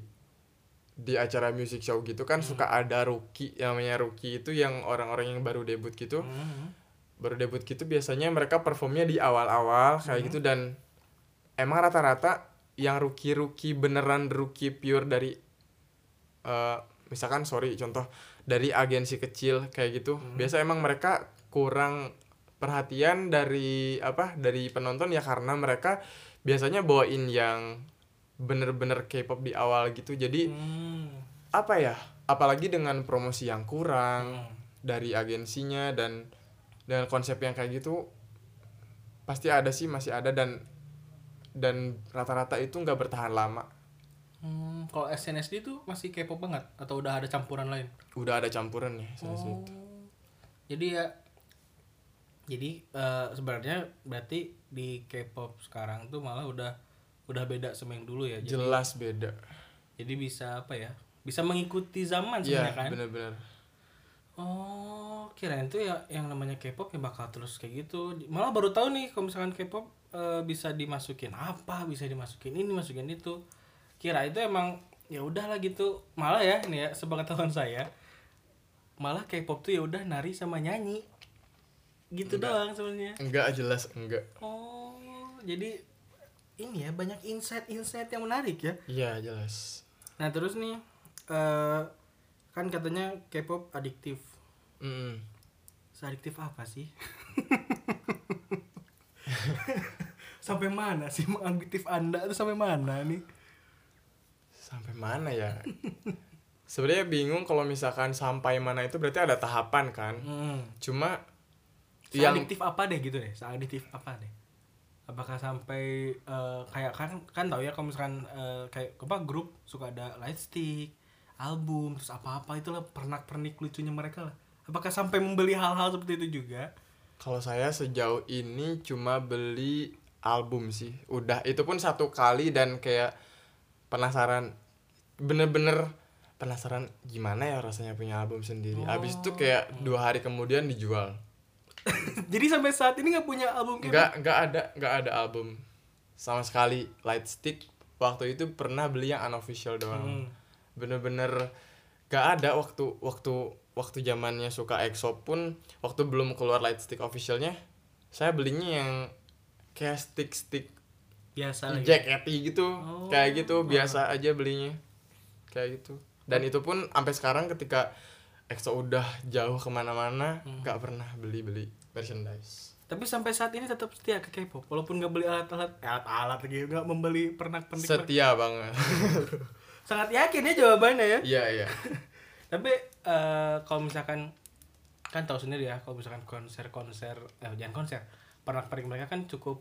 [SPEAKER 2] di acara music show gitu kan suka ada rookie yang namanya rookie itu yang orang-orang yang baru debut gitu
[SPEAKER 1] Hmm.
[SPEAKER 2] Baru debut gitu biasanya mereka performnya di awal-awal kayak gitu dan emang rata-rata yang rookie rookie beneran rookie pure dari eh misalkan sorry contoh dari agensi kecil kayak gitu biasa emang mereka kurang perhatian dari apa dari penonton ya karena mereka biasanya bawain yang bener-bener K-pop di awal gitu jadi
[SPEAKER 1] Hmm.
[SPEAKER 2] apa ya apalagi dengan promosi yang kurang
[SPEAKER 1] Hmm.
[SPEAKER 2] dari agensinya dan dengan konsep yang kayak gitu pasti ada sih masih ada dan dan rata-rata itu nggak bertahan lama
[SPEAKER 1] Hmm, kalau SNSD tuh masih K-pop banget atau udah ada campuran lain?
[SPEAKER 2] udah ada campuran nih
[SPEAKER 1] Oh.
[SPEAKER 2] oh.
[SPEAKER 1] Jadi ya jadi eh, sebenarnya berarti di K-pop sekarang tuh malah udah udah beda sama yang dulu ya. Jadi,
[SPEAKER 2] jelas beda
[SPEAKER 1] jadi bisa apa ya? Bisa mengikuti zaman
[SPEAKER 2] iya
[SPEAKER 1] sebenarnya kan?
[SPEAKER 2] bener-bener
[SPEAKER 1] Oh, kirain tuh ya yang namanya K-pop ya bakal terus kayak gitu. Malah baru tahu nih kalau misalkan K-pop eh, bisa dimasukin apa, bisa dimasukin ini, masukin itu. Kira itu emang ya udahlah gitu. Malah ya ini ya sepengetahuan saya. Malah K-pop tuh ya udah nari sama nyanyi. Gitu doang sebenarnya.
[SPEAKER 2] enggak jelas enggak
[SPEAKER 1] Oh, jadi ini ya banyak insight-insight yang menarik ya.
[SPEAKER 2] iya jelas
[SPEAKER 1] Nah, terus nih eh kan katanya K-pop adiktif.
[SPEAKER 2] Mm-mm.
[SPEAKER 1] Seadiktif apa sih? sampai mana sih mengadiktif Anda tuh sampai mana nih?
[SPEAKER 2] sampai mana ya sebenarnya bingung kalau misalkan sampai mana itu berarti ada tahapan kan
[SPEAKER 1] Hmm.
[SPEAKER 2] cuma yang
[SPEAKER 1] Seadiktif apa deh gitu deh? Seadiktif apa deh? Apakah sampai eh, kayak kan kan tahu ya kalau misalkan eh, kayak apa grup suka ada light stick, album, terus apa-apa itulah pernak-pernik lucunya mereka lah. Apakah sampai membeli hal-hal seperti itu juga?
[SPEAKER 2] Kalau saya sejauh ini cuma beli album sih. Udah itu pun satu kali dan kayak penasaran bener-bener penasaran gimana ya rasanya punya album sendiri. Habis itu kayak dua hari kemudian dijual.
[SPEAKER 1] Jadi sampai saat ini nggak punya album?
[SPEAKER 2] Nggak nggak ada nggak ada album sama sekali. Lightstick waktu itu pernah beli yang unofficial doang.
[SPEAKER 1] Hmm.
[SPEAKER 2] Bener-bener nggak ada waktu waktu waktu zamannya suka EXO pun waktu belum keluar Lightstick officialnya saya belinya yang kayak stick stick
[SPEAKER 1] Biasa lagi.
[SPEAKER 2] jackety gitu
[SPEAKER 1] Oh.
[SPEAKER 2] kayak gitu biasa aja belinya kayak gitu dan itu pun sampai sekarang ketika EXO udah jauh ke mana-mana
[SPEAKER 1] Hmm.
[SPEAKER 2] nggak pernah beli beli merchandise
[SPEAKER 1] Tapi sampai saat ini tetap setia ke K-pop walaupun nggak beli alat-alat eh, alat-alat lagi nggak membeli pernak-pernik.
[SPEAKER 2] setia banget
[SPEAKER 1] Sangat yakin ya jawabannya ya.
[SPEAKER 2] iya iya
[SPEAKER 1] Tapi eh, kalau misalkan kan tahu sendiri ya kalau misalkan konser-konser eh jangan konser pernak-pernik mereka kan cukup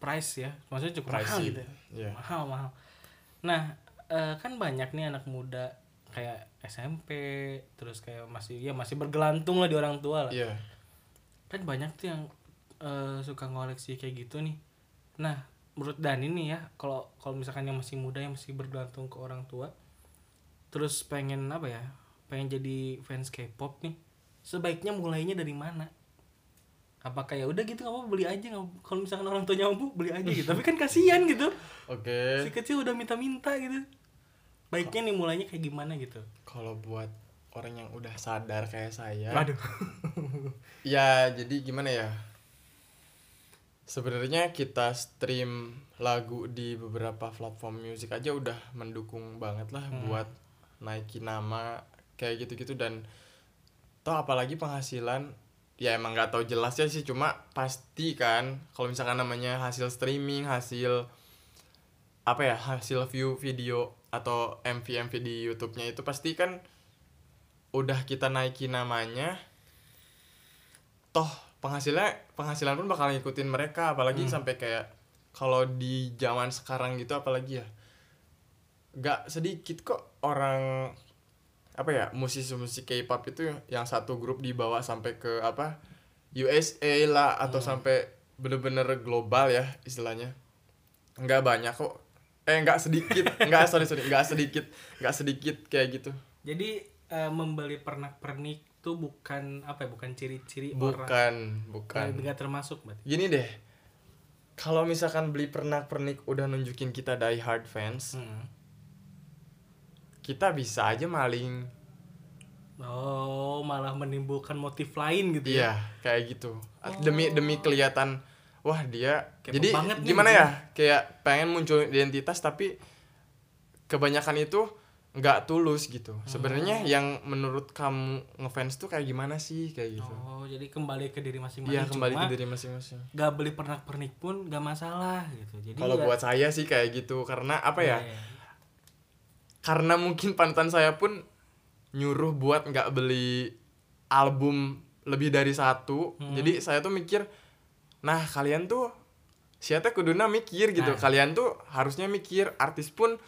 [SPEAKER 1] price ya maksudnya cukup mahal
[SPEAKER 2] Pricey.
[SPEAKER 1] gitu
[SPEAKER 2] Iya.
[SPEAKER 1] mahal mahal. Nah eh, kan banyak nih anak muda kayak SMP terus kayak masih ya masih bergelantung lah di orang tua lah.
[SPEAKER 2] Iya.
[SPEAKER 1] Kan banyak tuh yang eh, suka ngoleksi kayak gitu nih. Nah menurut Dani nih ya kalau kalau misalkan yang masih muda yang masih bergantung ke orang tua terus pengen apa ya pengen jadi fans K-pop nih sebaiknya mulainya dari mana? Apakah ya udah gitu nggak apa beli aja kalau misalkan orang tuanya mampu beli aja gitu. Tapi kan kasihan gitu.
[SPEAKER 2] Oke.
[SPEAKER 1] Si kecil udah minta-minta gitu. Baiknya nih mulainya kayak gimana gitu?
[SPEAKER 2] Kalau buat orang yang udah sadar kayak saya
[SPEAKER 1] waduh.
[SPEAKER 2] Ya jadi gimana ya? Sebenarnya kita stream lagu di beberapa platform musik aja udah mendukung banget lah
[SPEAKER 1] Hmm.
[SPEAKER 2] buat naikin nama kayak gitu-gitu dan toh apalagi penghasilan ya emang nggak tahu jelasnya sih cuma pasti kan kalau misalkan namanya hasil streaming hasil apa ya hasil view video atau MV MV di YouTube-nya itu pasti kan udah kita naikin namanya toh penghasilan penghasilan pun bakal ngikutin mereka apalagi
[SPEAKER 1] Hmm.
[SPEAKER 2] sampai kayak kalau di zaman sekarang gitu apalagi ya nggak sedikit kok orang apa ya musisi-musisi K-pop itu yang satu grup dibawa sampai ke apa USA lah atau
[SPEAKER 1] Hmm.
[SPEAKER 2] sampai bener-bener global ya istilahnya. Nggak banyak kok. Eh nggak sedikit. Nggak sorry sorry. Nggak sedikit. Nggak sedikit kayak gitu.
[SPEAKER 1] Jadi eh, membeli pernak-pernik tuh bukan apa ya bukan ciri-ciri orang.
[SPEAKER 2] Bukan bukan.
[SPEAKER 1] Nggak- termasuk berarti.
[SPEAKER 2] Gini deh. Kalau misalkan beli pernak-pernik udah nunjukin kita die hard fans
[SPEAKER 1] Hmm.
[SPEAKER 2] Kita bisa aja maling.
[SPEAKER 1] Oh malah menimbulkan motif lain gitu ya?
[SPEAKER 2] Iya kayak gitu. Demi demi kelihatan wah dia
[SPEAKER 1] Kepo
[SPEAKER 2] jadi
[SPEAKER 1] banget nih,
[SPEAKER 2] gimana
[SPEAKER 1] gitu
[SPEAKER 2] ya? kayak pengen muncul identitas tapi kebanyakan itu nggak tulus gitu.
[SPEAKER 1] Hmm.
[SPEAKER 2] sebenarnya yang menurut kamu ngefans tuh kayak gimana sih? Kayak gitu.
[SPEAKER 1] Oh jadi kembali ke diri masing-masing
[SPEAKER 2] iya kembali
[SPEAKER 1] Cuma
[SPEAKER 2] ke diri masing-masing.
[SPEAKER 1] nggak beli pernak-pernik pun nggak masalah gitu. Jadi
[SPEAKER 2] kalau
[SPEAKER 1] ya-
[SPEAKER 2] buat saya sih kayak gitu karena apa ya?
[SPEAKER 1] Iya, iya.
[SPEAKER 2] Karena mungkin panutan saya pun nyuruh buat nggak beli album lebih dari satu
[SPEAKER 1] Hmm.
[SPEAKER 2] jadi saya tuh mikir nah kalian tuh siapa kuduna mikir gitu
[SPEAKER 1] Nah.
[SPEAKER 2] kalian tuh harusnya mikir artis pun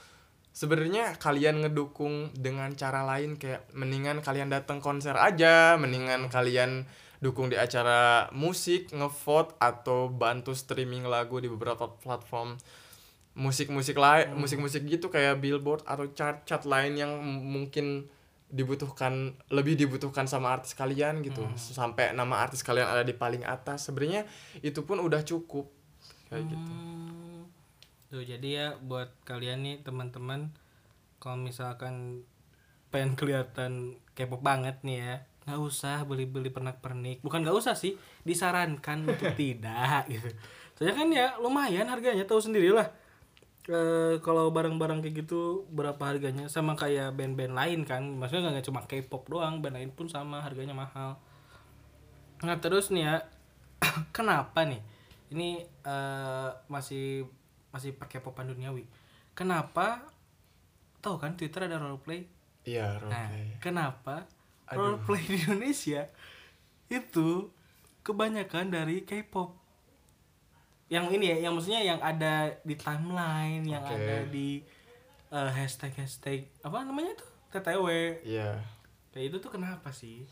[SPEAKER 2] sebenarnya kalian ngedukung dengan cara lain kayak mendingan kalian datang konser aja mendingan kalian dukung di acara musik ngevote atau bantu streaming lagu di beberapa platform musik-musik lain musik-musik gitu kayak billboard atau chart-chart lain yang mungkin dibutuhkan lebih dibutuhkan sama artis kalian gitu. Sampai nama artis kalian ada di paling atas. Sebenarnya itu pun udah cukup. Kayak gitu.
[SPEAKER 1] Hmm. Tuh jadi ya buat kalian nih teman-teman kalau misalkan pengen kelihatan K-pop banget nih ya nggak usah beli-beli pernak-pernik. Bukan nggak usah sih disarankan untuk tidak gitu. Soalnya kan ya lumayan harganya tahu sendiri Eh, kalau barang-barang kayak gitu berapa harganya? Sama kayak band-band lain kan. Maksudnya nggak cuma K-pop doang band lain pun sama harganya mahal. Nah terus nih ya kenapa nih? Ini eh, masih masih per K-popan duniawi. Kenapa? Tahu kan Twitter ada roleplay?
[SPEAKER 2] Iya
[SPEAKER 1] nah
[SPEAKER 2] roleplay.
[SPEAKER 1] kenapa
[SPEAKER 2] Aduh.
[SPEAKER 1] roleplay di Indonesia itu kebanyakan dari K-pop yang ini ya yang maksudnya yang ada di timeline yang
[SPEAKER 2] Oke.
[SPEAKER 1] ada di eh, hashtag hashtag apa namanya tuh TTW
[SPEAKER 2] iya.
[SPEAKER 1] Kayak itu tuh kenapa sih?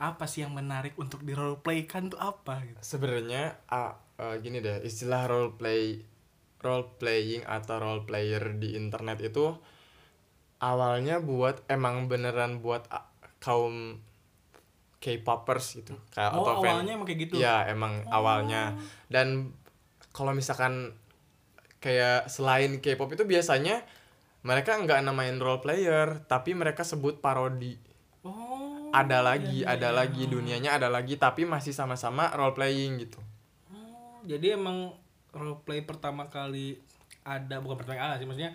[SPEAKER 1] Apa sih yang menarik untuk di roleplaykan tuh apa gitu?
[SPEAKER 2] Sebenarnya ah, eh, gini deh istilah role play role playing atau role player di internet itu awalnya buat emang beneran buat ah, kaum K-popers gitu. Kayak
[SPEAKER 1] oh
[SPEAKER 2] atau fan-
[SPEAKER 1] awalnya emang kayak gitu?
[SPEAKER 2] Iya emang awalnya. Dan kalau misalkan kayak selain K-pop itu biasanya mereka nggak namain role player tapi mereka sebut parodi.
[SPEAKER 1] Oh
[SPEAKER 2] ada lagi
[SPEAKER 1] iya,
[SPEAKER 2] ada
[SPEAKER 1] iya.
[SPEAKER 2] lagi dunianya ada lagi tapi masih sama-sama role playing gitu.
[SPEAKER 1] Oh, jadi emang roleplay pertama kali ada bukan pertama kali sih maksudnya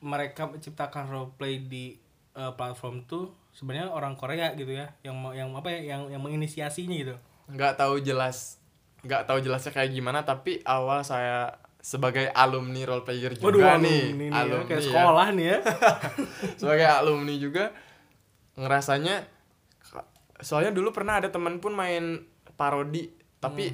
[SPEAKER 1] mereka menciptakan roleplay di eh, platform tuh sebenarnya orang Korea gitu ya yang mau yang apa ya yang yang menginisiasinya gitu.
[SPEAKER 2] Nggak tahu jelas nggak tahu jelasnya kayak gimana tapi awal saya sebagai alumni role player juga nih
[SPEAKER 1] alumni nih ya,
[SPEAKER 2] alumni
[SPEAKER 1] kayak
[SPEAKER 2] ya.
[SPEAKER 1] sekolah nih ya.
[SPEAKER 2] Sebagai alumni juga ngerasanya soalnya dulu pernah ada teman pun main parodi tapi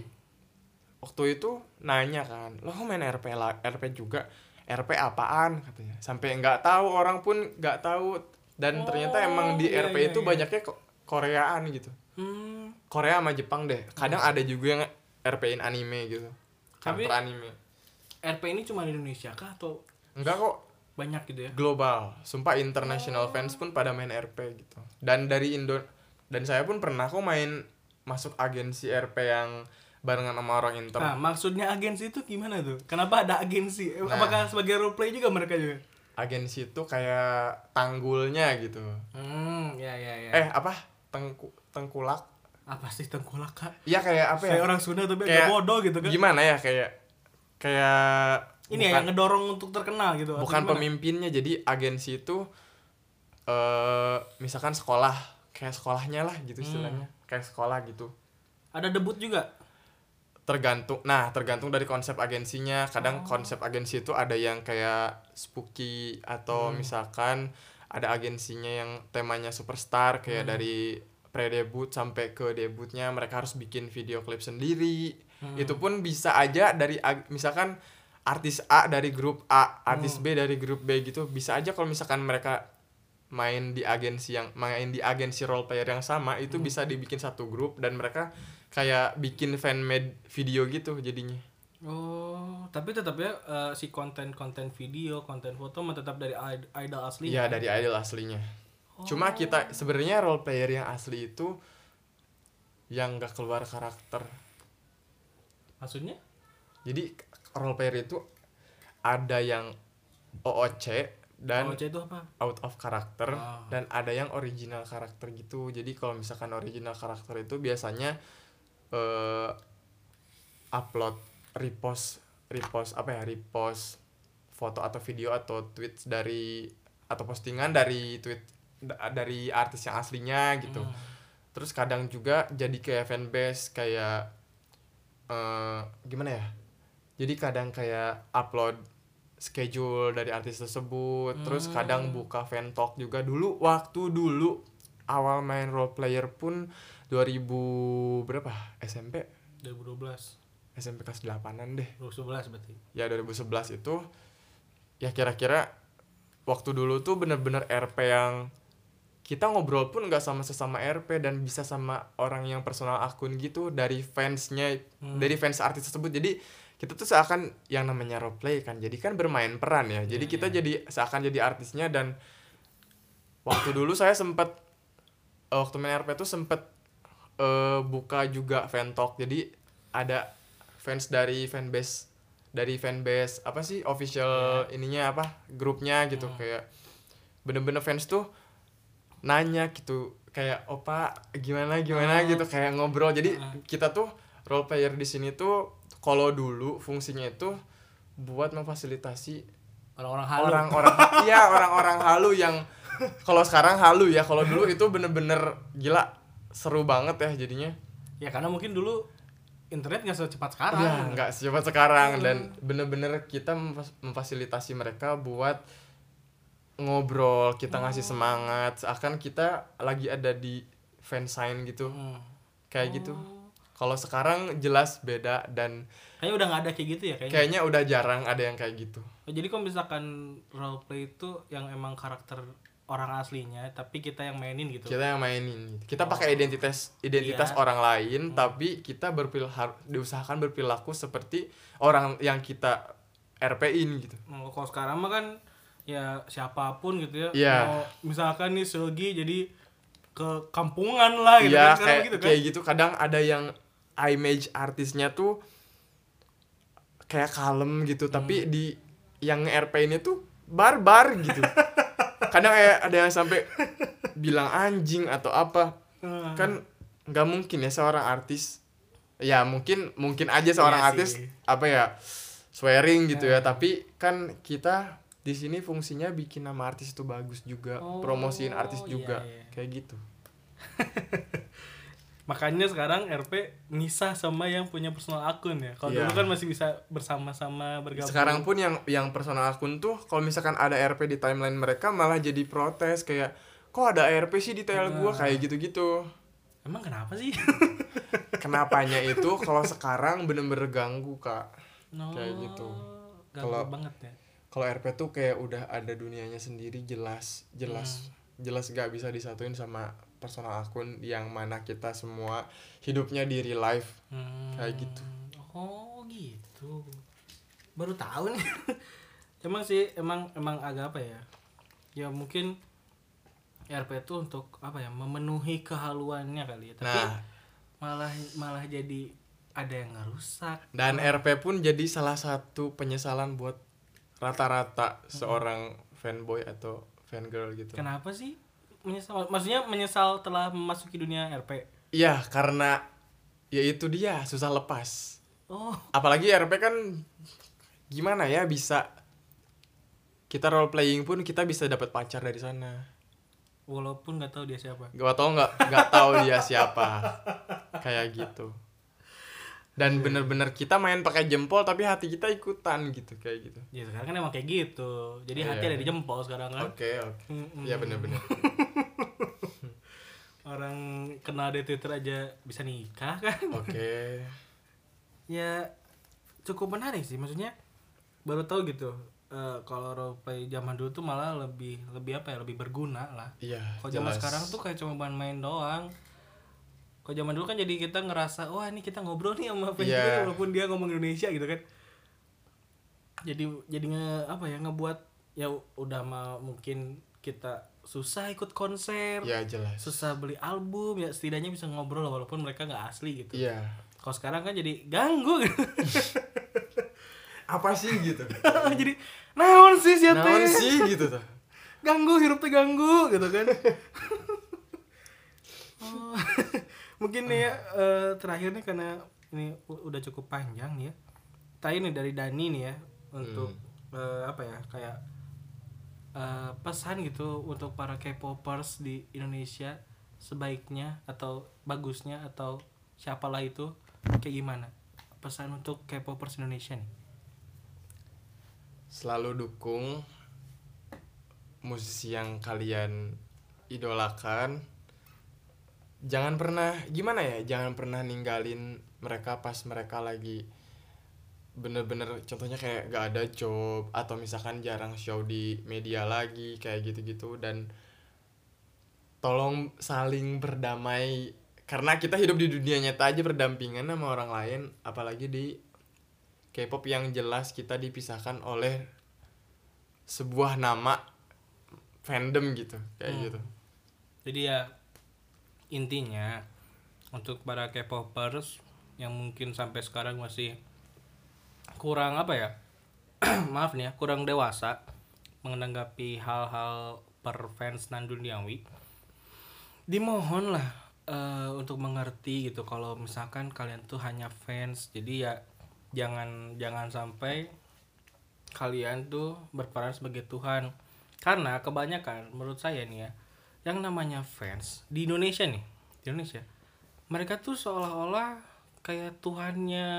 [SPEAKER 2] waktu itu nanya kan lo main RP lah RP juga? RP apaan? katanya. Sampai nggak tahu orang pun nggak tahu. Dan ternyata
[SPEAKER 1] Oh,
[SPEAKER 2] emang di
[SPEAKER 1] iya,
[SPEAKER 2] RP
[SPEAKER 1] iya,
[SPEAKER 2] itu
[SPEAKER 1] iya.
[SPEAKER 2] banyaknya ko- Koreaan gitu.
[SPEAKER 1] Hmm,
[SPEAKER 2] Korea sama Jepang deh. Kadang ada juga yang RP-in anime gitu.
[SPEAKER 1] Tapi-
[SPEAKER 2] anime
[SPEAKER 1] RP ini cuma di Indonesia kah atau
[SPEAKER 2] enggak kok.
[SPEAKER 1] banyak gitu ya?
[SPEAKER 2] Global. Sumpah international fans pun pada main RP gitu. Dan dari Indo dan saya pun pernah kok main masuk agensi RP yang barengan sama orang inter.
[SPEAKER 1] Nah, maksudnya agensi itu gimana tuh? Kenapa ada agensi? Eh,
[SPEAKER 2] Nah.
[SPEAKER 1] Apakah sebagai role play juga mereka juga?
[SPEAKER 2] agensi itu kayak tanggulnya gitu.
[SPEAKER 1] Hmm, ya ya ya.
[SPEAKER 2] eh apa? Tengku tengkulak
[SPEAKER 1] apa sih tengkulak kak?
[SPEAKER 2] Iya kayak apa ya
[SPEAKER 1] Saya orang Sunda tapi
[SPEAKER 2] Kayak
[SPEAKER 1] agak bodoh gitu kan.
[SPEAKER 2] gimana ya kayak kayak
[SPEAKER 1] Ini ya
[SPEAKER 2] bukan-
[SPEAKER 1] yang ngedorong untuk terkenal gitu.
[SPEAKER 2] bukan pemimpinnya jadi agensi itu eh misalkan sekolah kayak sekolahnya lah gitu
[SPEAKER 1] Hmm.
[SPEAKER 2] istilahnya kayak sekolah gitu
[SPEAKER 1] Ada debut juga.
[SPEAKER 2] tergantung nah tergantung dari konsep agensinya kadang
[SPEAKER 1] Oh.
[SPEAKER 2] konsep agensi itu ada yang kayak spooky atau
[SPEAKER 1] Hmm.
[SPEAKER 2] misalkan ada agensinya yang temanya superstar kayak
[SPEAKER 1] Hmm.
[SPEAKER 2] dari pre debut sampai ke debutnya mereka harus bikin video klip sendiri
[SPEAKER 1] Hmm.
[SPEAKER 2] itu pun bisa aja dari misalkan artis A dari grup A artis
[SPEAKER 1] Hmm.
[SPEAKER 2] B dari grup B gitu bisa aja kalau misalkan mereka main di agensi yang main di agensi role player yang sama itu
[SPEAKER 1] Hmm.
[SPEAKER 2] bisa dibikin satu grup dan mereka kayak bikin fan made video gitu jadinya
[SPEAKER 1] Oh, tapi tetap ya eh, si konten-konten video, konten foto tetap dari id- idol asli.
[SPEAKER 2] Iya dari idol aslinya cuma
[SPEAKER 1] Oh.
[SPEAKER 2] kita sebenarnya role player yang asli itu yang gak keluar karakter
[SPEAKER 1] Maksudnya?
[SPEAKER 2] jadi role player itu ada yang OOC dan
[SPEAKER 1] OC itu apa?
[SPEAKER 2] out of character
[SPEAKER 1] Ah.
[SPEAKER 2] dan ada yang original karakter gitu jadi kalau misalkan original karakter itu biasanya eh upload repost repost apa ya repost foto atau video atau tweets dari atau postingan dari tweet dari artis yang aslinya gitu
[SPEAKER 1] Hmm.
[SPEAKER 2] terus kadang juga jadi kayak fanbase kayak eh gimana ya jadi kadang kayak upload schedule dari artis tersebut terus
[SPEAKER 1] Hmm.
[SPEAKER 2] kadang buka fan talk juga dulu waktu dulu awal main role player pun 2000 berapa SMP
[SPEAKER 1] 2012.
[SPEAKER 2] SMP kelas 8an deh
[SPEAKER 1] 2011 berarti.
[SPEAKER 2] ya 2011 itu ya kira-kira waktu dulu tuh bener-bener RP yang kita ngobrol pun nggak sama sesama RP dan bisa sama orang yang personal akun gitu dari fansnya
[SPEAKER 1] Hmm.
[SPEAKER 2] dari fans artis tersebut jadi kita tuh seakan yang namanya role play kan jadi kan bermain peran ya jadi
[SPEAKER 1] Iya,
[SPEAKER 2] kita
[SPEAKER 1] iya.
[SPEAKER 2] jadi seakan jadi artisnya dan waktu dulu saya sempet eh, waktu main RP tuh sempet eh, buka juga fan talk jadi ada fans dari fanbase dari fanbase apa sih official ininya apa grupnya gitu
[SPEAKER 1] Hmm.
[SPEAKER 2] kayak bener-bener fans tuh nanya gitu kayak opa gimana gimana
[SPEAKER 1] Oh.
[SPEAKER 2] gitu kayak ngobrol jadi
[SPEAKER 1] Hmm.
[SPEAKER 2] kita tuh role player di sini tuh kalau dulu fungsinya itu buat memfasilitasi
[SPEAKER 1] Orang-orang halu.
[SPEAKER 2] orang-orang iya orang-orang halu yang kalau sekarang halu ya kalau dulu itu bener-bener gila seru banget ya jadinya
[SPEAKER 1] Ya karena mungkin dulu internet nggak secepat sekarang.
[SPEAKER 2] ya nggak secepat sekarang
[SPEAKER 1] Hmm.
[SPEAKER 2] dan bener-bener kita memfas- memfasilitasi mereka buat ngobrol kita ngasih
[SPEAKER 1] Oh.
[SPEAKER 2] semangat seakan kita lagi ada di fansign gitu
[SPEAKER 1] Hmm.
[SPEAKER 2] kayak gitu
[SPEAKER 1] Oh.
[SPEAKER 2] kalau sekarang jelas beda dan
[SPEAKER 1] Kayaknya udah nggak ada kayak gitu ya kayaknya.
[SPEAKER 2] kayaknya udah jarang ada yang kayak gitu
[SPEAKER 1] Oh, Jadi kalau misalkan role play itu yang emang karakter orang aslinya, tapi kita yang mainin gitu.
[SPEAKER 2] kita yang mainin gitu. kita
[SPEAKER 1] Oh.
[SPEAKER 2] pakai identitas identitas
[SPEAKER 1] Iya.
[SPEAKER 2] orang lain
[SPEAKER 1] Hmm.
[SPEAKER 2] tapi kita berpil diusahakan berperilaku seperti orang yang kita RP-in gitu
[SPEAKER 1] Mau kalau sekarang mah kan ya siapa pun gitu ya.
[SPEAKER 2] Iya.
[SPEAKER 1] Mau misalkan nih Selgi jadi ke kampungan lah gitu
[SPEAKER 2] Iya
[SPEAKER 1] kan
[SPEAKER 2] kayak
[SPEAKER 1] gitu kan.
[SPEAKER 2] kayak gitu kadang ada yang image artisnya tuh kayak kalem gitu
[SPEAKER 1] Hmm.
[SPEAKER 2] tapi di yang RP ini tuh barbar gitu kadang kayak ada yang sampai bilang anjing atau apa
[SPEAKER 1] Hmm.
[SPEAKER 2] kan nggak mungkin ya seorang artis ya mungkin mungkin aja seorang
[SPEAKER 1] Iya
[SPEAKER 2] artis
[SPEAKER 1] sih.
[SPEAKER 2] apa ya swearing gitu ya
[SPEAKER 1] Nah.
[SPEAKER 2] tapi kan kita di sini fungsinya bikin nama artis itu bagus juga
[SPEAKER 1] Oh,
[SPEAKER 2] promosiin artis
[SPEAKER 1] iya,
[SPEAKER 2] juga
[SPEAKER 1] iya.
[SPEAKER 2] kayak gitu
[SPEAKER 1] Makanya sekarang RP misah sama yang punya personal akun ya. Kalau
[SPEAKER 2] Iya.
[SPEAKER 1] dulu kan masih bisa bersama-sama bergabung.
[SPEAKER 2] sekarang pun yang yang personal akun tuh kalau misalkan ada RP di timeline mereka malah jadi protes kayak kok ada RP sih di TL gua
[SPEAKER 1] Nah.
[SPEAKER 2] kayak gitu-gitu
[SPEAKER 1] Emang kenapa sih?
[SPEAKER 2] kenapanya itu kalau sekarang bener-bener ganggu kak
[SPEAKER 1] no,
[SPEAKER 2] Kayak gitu.
[SPEAKER 1] Ganggu
[SPEAKER 2] Kalau-
[SPEAKER 1] banget ya.
[SPEAKER 2] Kalau RP tuh kayak udah ada dunianya sendiri jelas jelas jelas gak bisa disatuin sama personal akun yang mana kita semua hidupnya di real life
[SPEAKER 1] Hmm.
[SPEAKER 2] Kayak gitu.
[SPEAKER 1] Oh gitu. Baru tahu nih. emang sih emang emang agak apa ya? Ya mungkin RP itu untuk apa ya? Memenuhi kehaluannya kali ya. Tapi
[SPEAKER 2] nah
[SPEAKER 1] malah malah jadi ada yang ngerusak
[SPEAKER 2] Dan RP pun jadi salah satu penyesalan buat rata-rata seorang fanboy atau fangirl gitu.
[SPEAKER 1] kenapa sih menyesal maksudnya menyesal telah memasuki dunia RP
[SPEAKER 2] Iya, karena ya itu dia susah lepas.
[SPEAKER 1] oh
[SPEAKER 2] Apalagi RP kan gimana ya bisa kita role playing pun kita bisa dapat pacar dari sana.
[SPEAKER 1] walaupun nggak tahu dia siapa
[SPEAKER 2] Gak tau nggak nggak tahu dia siapa. Kayak gitu. Dan bener-bener kita main pakai jempol tapi hati kita ikutan gitu kayak gitu.
[SPEAKER 1] ya sekarang kan emang kayak gitu jadi
[SPEAKER 2] Iya.
[SPEAKER 1] hati ada di jempol sekarang kan
[SPEAKER 2] Oke, oke.
[SPEAKER 1] Mm-mm.
[SPEAKER 2] Iya bener-bener.
[SPEAKER 1] orang kenal di Twitter aja bisa nikah kan
[SPEAKER 2] Oke.
[SPEAKER 1] ya cukup menarik sih maksudnya baru tahu gitu eh, kalau roleplay zaman dulu tuh malah lebih lebih apa ya lebih berguna lah
[SPEAKER 2] Iya.
[SPEAKER 1] kalau zaman sekarang tuh kayak cuma main doang kalau zaman dulu kan jadi kita ngerasa wah ini kita ngobrol nih sama fans
[SPEAKER 2] Iya.
[SPEAKER 1] kita walaupun dia ngomong Indonesia gitu kan jadi jadi nge apa ya ngebuat ya udah mah mungkin kita susah ikut konser
[SPEAKER 2] Iya jelas.
[SPEAKER 1] susah beli album ya setidaknya bisa ngobrol lah, walaupun mereka nggak asli gitu
[SPEAKER 2] Iya.
[SPEAKER 1] kalau sekarang kan jadi ganggu gitu.
[SPEAKER 2] Apa sih gitu?
[SPEAKER 1] jadi naon sih sih
[SPEAKER 2] Naon sih gitu tuh.
[SPEAKER 1] ganggu hirup teh ganggu gitu kan Oh, mungkin nih ya eh, terakhir nih karena ini udah cukup panjang nih ya. Tadi nih dari Dani nih ya untuk eh, apa ya kayak eh, pesan gitu untuk para K-popers di Indonesia sebaiknya atau bagusnya atau siapalah itu kayak gimana? Pesan untuk K-popers Indonesia nih.
[SPEAKER 2] Selalu dukung musisi yang kalian idolakan. Jangan pernah gimana ya? Jangan pernah ninggalin mereka pas mereka lagi bener-bener contohnya kayak gak ada job atau misalkan jarang show di media lagi kayak gitu-gitu dan tolong saling berdamai karena kita hidup di dunia nyata aja berdampingan sama orang lain apalagi di K-pop yang jelas kita dipisahkan oleh sebuah nama fandom gitu kayak
[SPEAKER 1] Hmm.
[SPEAKER 2] gitu
[SPEAKER 1] Jadi ya intinya untuk para K-popers yang mungkin sampai sekarang masih kurang apa ya? maaf nih ya, kurang dewasa menanggapi hal-hal per fans nan duniawi. Dimohonlah eh, untuk mengerti gitu kalau misalkan kalian tuh hanya fans. Jadi ya jangan jangan sampai kalian tuh berperan sebagai Tuhan. Karena kebanyakan menurut saya nih ya, yang namanya fans di Indonesia nih, di Indonesia, mereka tuh seolah-olah kayak Tuhannya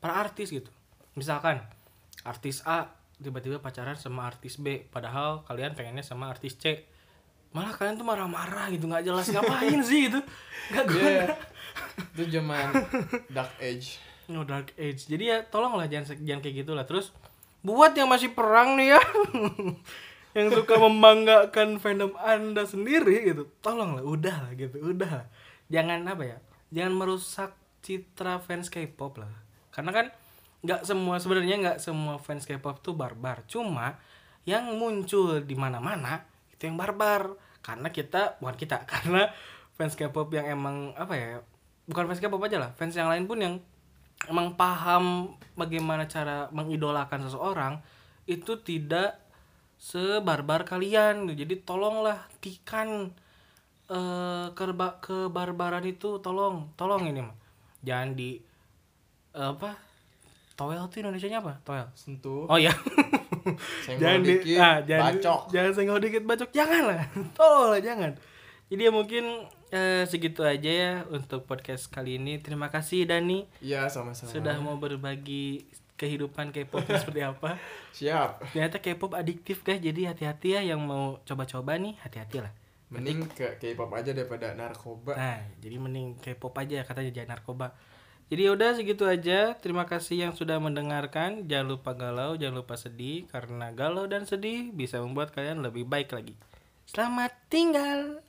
[SPEAKER 1] para artis gitu. Misalkan artis A tiba-tiba pacaran sama artis B, padahal kalian pengennya sama artis C. Malah kalian tuh marah-marah gitu, nggak jelas ngapain sih gitu. Nggak guna.
[SPEAKER 2] Iya. itu zaman dark age
[SPEAKER 1] No dark age. Jadi ya tolonglah jangan jangan kayak gitulah. Terus buat yang masih perang nih ya. yang suka membanggakan fandom Anda sendiri gitu. Tolonglah udah lah gitu, udah. Jangan apa ya? Jangan merusak citra fans K-pop lah. Karena kan nggak semua sebenarnya nggak semua fans K-pop tuh barbar. Cuma yang muncul di mana-mana itu yang barbar. Karena kita bukan kita, karena fans K-pop yang emang apa ya? Bukan fans K-pop aja lah, fans yang lain pun yang emang paham bagaimana cara mengidolakan seseorang itu tidak sebarbar kalian. Jadi tolonglah tikan eh kerba kebarbaran itu. Tolong tolong ini mah jangan di eh, apa? Toel tuh Indonesia nya apa? Toel?
[SPEAKER 2] Sentuh.
[SPEAKER 1] Oh ya jangan di,
[SPEAKER 2] dikit
[SPEAKER 1] ah, jangan
[SPEAKER 2] bacok.
[SPEAKER 1] jangan senggol dikit bacok. Jangan lah tolong lah jangan. Jadi ya mungkin eh, segitu aja ya untuk podcast kali ini. Terima kasih Dani.
[SPEAKER 2] Iya sama-sama.
[SPEAKER 1] Sudah mau berbagi kehidupan K-pop seperti apa.
[SPEAKER 2] siap
[SPEAKER 1] Ternyata K-pop adiktif guys, jadi hati-hati ya yang mau coba-coba nih, hati-hati lah.
[SPEAKER 2] mending ke K-pop aja daripada narkoba
[SPEAKER 1] Nah, jadi mending K-pop aja katanya jangan narkoba. Jadi ya udah segitu aja. Terima kasih yang sudah mendengarkan. Jangan lupa galau, jangan lupa sedih karena galau dan sedih bisa membuat kalian lebih baik lagi. Selamat tinggal.